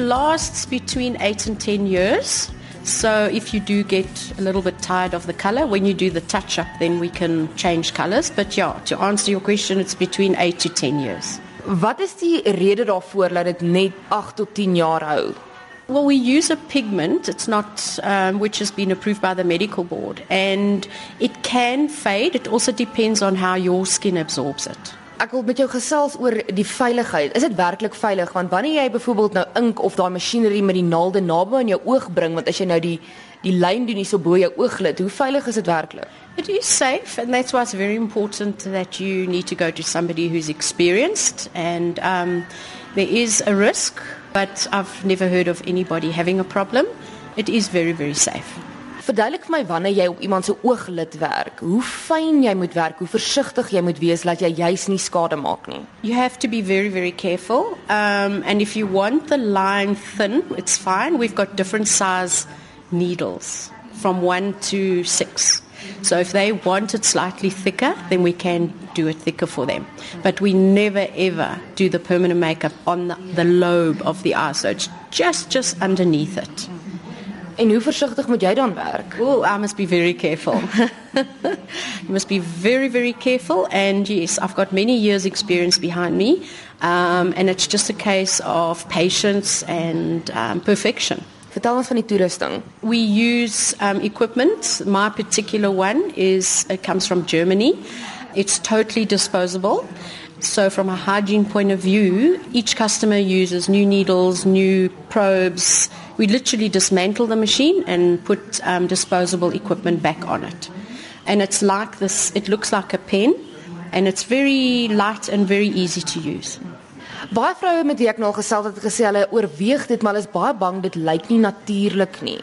lasts between 8 and 10 years. So if you do get a little bit tired of the color, when you do the touch up, then we can change colors. But yeah, to answer your question, it's between 8 to 10 years. Wat is die rede daarvoor dat dit net 8 tot 10 jaar hou? Well, we use a pigment. It's not, um, which has been approved by the medical board, and it can fade. It also depends on how your skin absorbs it. Ek wil met jou gesels oor die veiligheid. Is dit werklik veilig? Want wanneer jy byvoorbeeld nou ink of daai masjinerie met die naalde naby aan jou oog bring, want as jy nou die die lyn doen hier so bo jou ooglid, hoe veilig is dit werklik? It is safe, and that's why it's very important that you need to go to somebody who's experienced. And um, there is a risk, but I've never heard of anybody having a problem. It is very, very safe. Verduidelik vir my wanneer jy op iemand se ooglid werk, hoe fyn jy moet werk, hoe versigtig jy moet wees dat jy juis nie skade maak nie. You have to be very, very careful. Um, and if you want the line thin, it's fine. We've got different size needles from one to six. So if they want it slightly thicker, then we can do it thicker for them. But we never ever do the permanent makeup on the, the lobe of the eye. So it's just just underneath it. En hoe versigtig moet jy dan werk? Oh, I must be very careful. you must be very, very careful. And yes, I've got many years' experience behind me. Um, and it's just a case of patience and um, perfection. Vertel ons van die toerusting. We use um, equipment. My particular one is it comes from Germany. It's totally disposable. So from a hygiene point of view, each customer uses new needles, new probes. We literally dismantle the machine and put um, disposable equipment back on it. And it's like this, it looks like a pen and it's very light and very easy to use. Baie vroue met wie ek nou gesels het gesê hulle oorweeg dit maar is baie bang dit lyk nie natuurlik nie.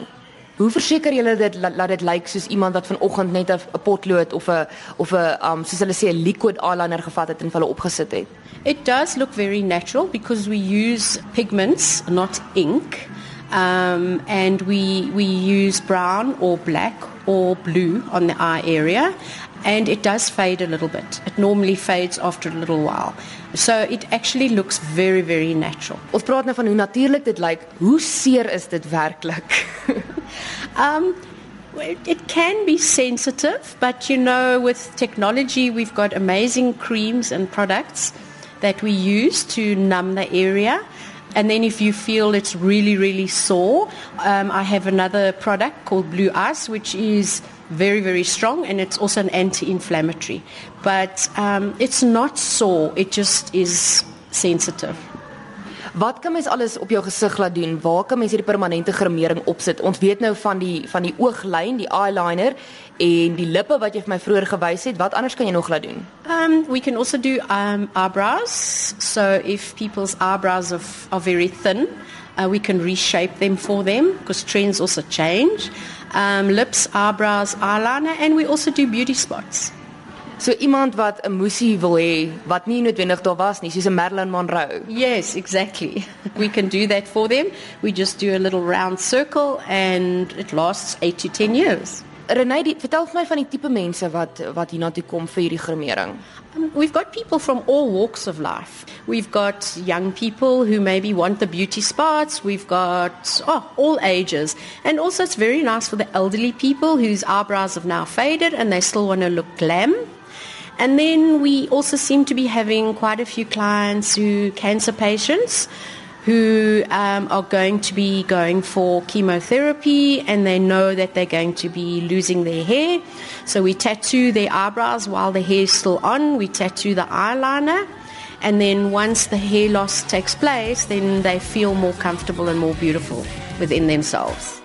Hoe verseker julle dit laat dit lyk soos iemand wat vanoggend net 'n potlood of 'n of 'n um soos hulle sê 'n liquid eyeliner gevat het en hulle opgesit het? It does look very natural because we use pigments, not ink. Um, and we we use brown or black or blue on the eye area and it does fade a little bit. It normally fades after a little while. So it actually looks very very natural. Ons praat nou van hoe natuurlik dit lyk. Hoe seer is dit werklik? um it can be sensitive, but you know with technology we've got amazing creams and products that we use to numb the area. And then if you feel it's really, really sore, um, I have another product called Blue Ice, which is very, very strong and it's also an anti-inflammatory. But um, it's not sore, it just is sensitive. Wat kan mens alles op jou gesig laat doen? Waar kan mens hierdie permanente grimering opsit? Ons weet nou van die van die ooglyn, die eyeliner en die lippe wat jy vir my vroeër gewys het. Wat anders kan jy nog laat doen? Um we can also do um eyebrows. So if people's eyebrows are, are very thin, uh, we can reshape them for them because trends also change. Um lips, eyebrows, eyeliner and we also do beauty spots. So iemand wat 'n musie wil hê wat nie noodwendig daar was nie, soos 'n Marilyn Monroe. Yes, exactly. We can do that for them. We just do a little round circle and it lasts 8 to 10 years. Renay, vertel vir my van die tipe mense wat wat hiernatoe kom vir hierdie grimering. Um, we've got people from all walks of life. We've got young people who maybe want the beauty spots. We've got oh, all ages. And also it's very nice for the elderly people whose eyebrows have now faded and they still want to look glam. And then we also seem to be having quite a few clients who cancer patients who um, are going to be going for chemotherapy and they know that they're going to be losing their hair. So we tattoo their eyebrows while the hair is still on. We tattoo the eyeliner. And then once the hair loss takes place, then they feel more comfortable and more beautiful within themselves.